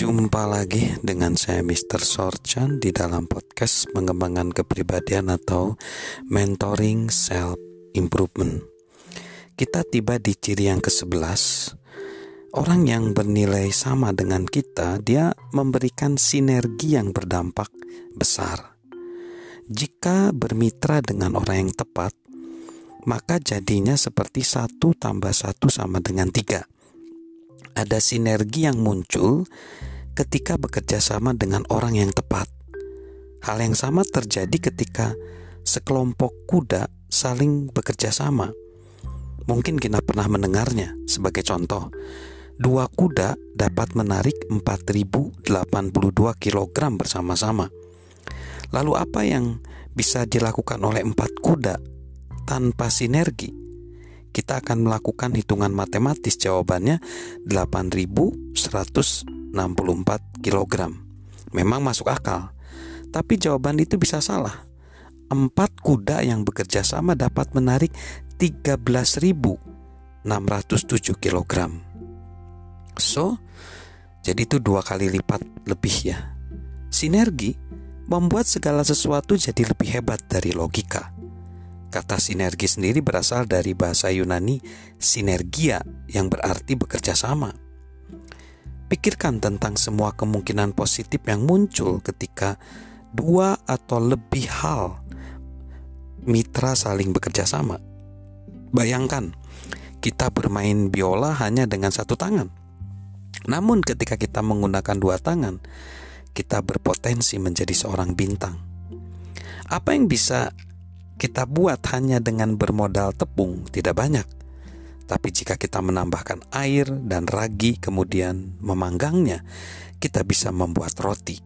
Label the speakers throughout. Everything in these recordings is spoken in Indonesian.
Speaker 1: Jumpa lagi dengan saya Mr. Sorchan di dalam podcast pengembangan kepribadian atau mentoring self improvement. Kita tiba di ciri yang ke-11. Orang yang bernilai sama dengan kita, dia memberikan sinergi yang berdampak besar. Jika bermitra dengan orang yang tepat, maka jadinya seperti satu tambah satu sama dengan tiga ada sinergi yang muncul ketika bekerja sama dengan orang yang tepat. Hal yang sama terjadi ketika sekelompok kuda saling bekerja sama. Mungkin kita pernah mendengarnya sebagai contoh. Dua kuda dapat menarik 4082 kg bersama-sama. Lalu apa yang bisa dilakukan oleh empat kuda tanpa sinergi? Kita akan melakukan hitungan matematis jawabannya 8164 kg. Memang masuk akal. Tapi jawaban itu bisa salah. Empat kuda yang bekerja sama dapat menarik 13.607 kg. So, jadi itu dua kali lipat lebih ya. Sinergi membuat segala sesuatu jadi lebih hebat dari logika. Kata sinergi sendiri berasal dari bahasa Yunani sinergia yang berarti bekerja sama. Pikirkan tentang semua kemungkinan positif yang muncul ketika dua atau lebih hal mitra saling bekerja sama. Bayangkan, kita bermain biola hanya dengan satu tangan. Namun ketika kita menggunakan dua tangan, kita berpotensi menjadi seorang bintang. Apa yang bisa kita buat hanya dengan bermodal tepung tidak banyak. Tapi jika kita menambahkan air dan ragi kemudian memanggangnya, kita bisa membuat roti.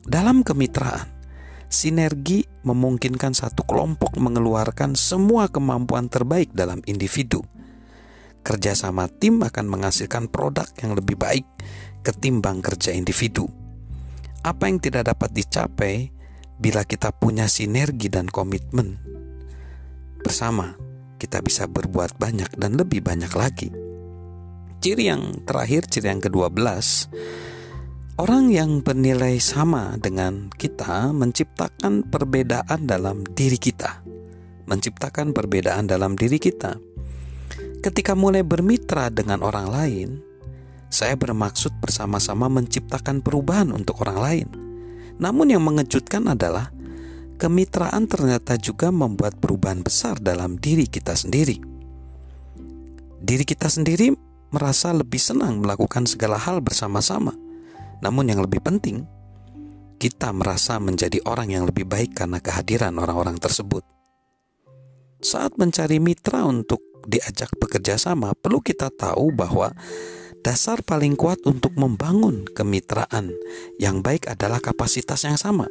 Speaker 1: Dalam kemitraan, sinergi memungkinkan satu kelompok mengeluarkan semua kemampuan terbaik dalam individu. Kerjasama tim akan menghasilkan produk yang lebih baik ketimbang kerja individu. Apa yang tidak dapat dicapai bila kita punya sinergi dan komitmen bersama, kita bisa berbuat banyak dan lebih banyak lagi. Ciri yang terakhir, ciri yang ke-12, orang yang bernilai sama dengan kita menciptakan perbedaan dalam diri kita. Menciptakan perbedaan dalam diri kita. Ketika mulai bermitra dengan orang lain, saya bermaksud bersama-sama menciptakan perubahan untuk orang lain namun yang mengejutkan adalah kemitraan ternyata juga membuat perubahan besar dalam diri kita sendiri. Diri kita sendiri merasa lebih senang melakukan segala hal bersama-sama. Namun yang lebih penting, kita merasa menjadi orang yang lebih baik karena kehadiran orang-orang tersebut. Saat mencari mitra untuk diajak bekerja sama, perlu kita tahu bahwa Dasar paling kuat untuk membangun kemitraan yang baik adalah kapasitas yang sama.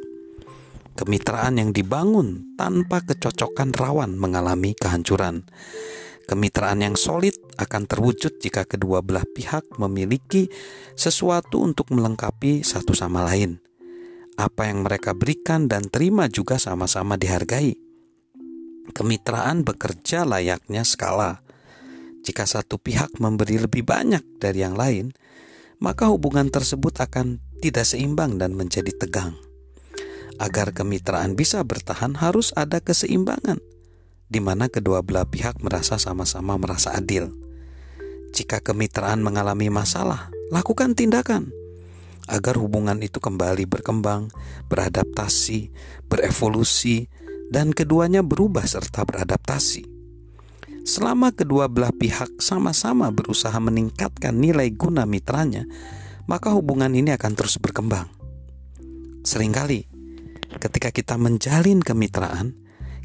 Speaker 1: Kemitraan yang dibangun tanpa kecocokan rawan mengalami kehancuran. Kemitraan yang solid akan terwujud jika kedua belah pihak memiliki sesuatu untuk melengkapi satu sama lain. Apa yang mereka berikan dan terima juga sama-sama dihargai. Kemitraan bekerja layaknya skala jika satu pihak memberi lebih banyak dari yang lain, maka hubungan tersebut akan tidak seimbang dan menjadi tegang. Agar kemitraan bisa bertahan, harus ada keseimbangan, di mana kedua belah pihak merasa sama-sama merasa adil. Jika kemitraan mengalami masalah, lakukan tindakan agar hubungan itu kembali berkembang, beradaptasi, berevolusi, dan keduanya berubah serta beradaptasi. Selama kedua belah pihak sama-sama berusaha meningkatkan nilai guna mitranya, maka hubungan ini akan terus berkembang. Seringkali, ketika kita menjalin kemitraan,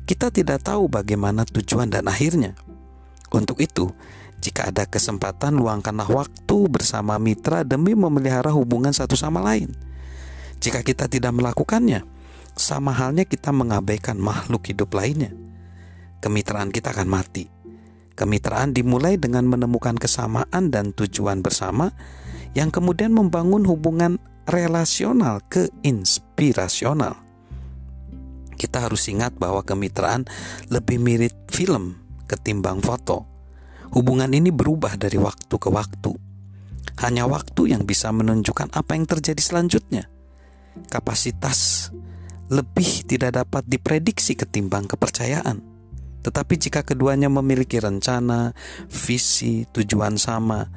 Speaker 1: kita tidak tahu bagaimana tujuan dan akhirnya. Untuk itu, jika ada kesempatan, luangkanlah waktu bersama mitra demi memelihara hubungan satu sama lain. Jika kita tidak melakukannya, sama halnya kita mengabaikan makhluk hidup lainnya. Kemitraan kita akan mati Kemitraan dimulai dengan menemukan kesamaan dan tujuan bersama yang kemudian membangun hubungan relasional ke inspirasional. Kita harus ingat bahwa kemitraan lebih mirip film ketimbang foto. Hubungan ini berubah dari waktu ke waktu. Hanya waktu yang bisa menunjukkan apa yang terjadi selanjutnya. Kapasitas lebih tidak dapat diprediksi ketimbang kepercayaan. Tetapi jika keduanya memiliki rencana, visi, tujuan sama,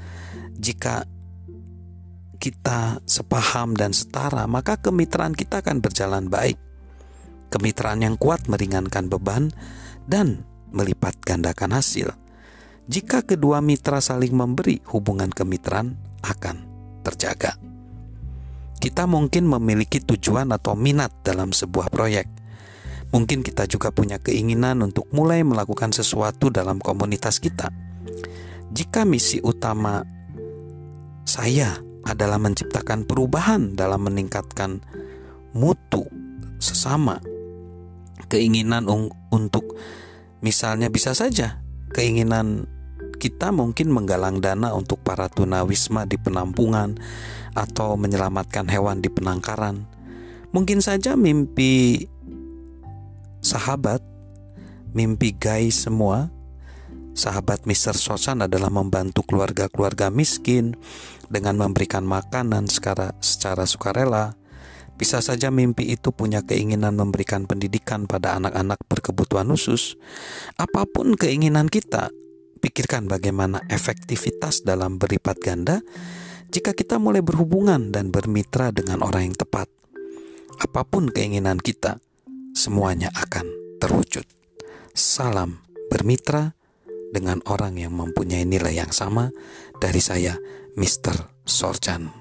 Speaker 1: jika kita sepaham dan setara, maka kemitraan kita akan berjalan baik. Kemitraan yang kuat meringankan beban dan melipat gandakan hasil. Jika kedua mitra saling memberi, hubungan kemitraan akan terjaga. Kita mungkin memiliki tujuan atau minat dalam sebuah proyek. Mungkin kita juga punya keinginan untuk mulai melakukan sesuatu dalam komunitas kita. Jika misi utama saya adalah menciptakan perubahan dalam meningkatkan mutu sesama, keinginan untuk misalnya bisa saja keinginan kita mungkin menggalang dana untuk para tunawisma di penampungan atau menyelamatkan hewan di penangkaran. Mungkin saja mimpi sahabat, mimpi guys semua, sahabat Mr. Sosan adalah membantu keluarga-keluarga miskin dengan memberikan makanan secara, secara sukarela. Bisa saja mimpi itu punya keinginan memberikan pendidikan pada anak-anak berkebutuhan khusus. Apa pun keinginan kita, Pikirkan bagaimana efektivitas dalam beripat ganda jika kita mulai berhubungan dan bermitra dengan orang yang tepat. Apa pun keinginan kita, semuanya akan terwujud. Salam bermitra dengan orang yang mempunyai nilai yang sama dari saya, Mr. Sorjan.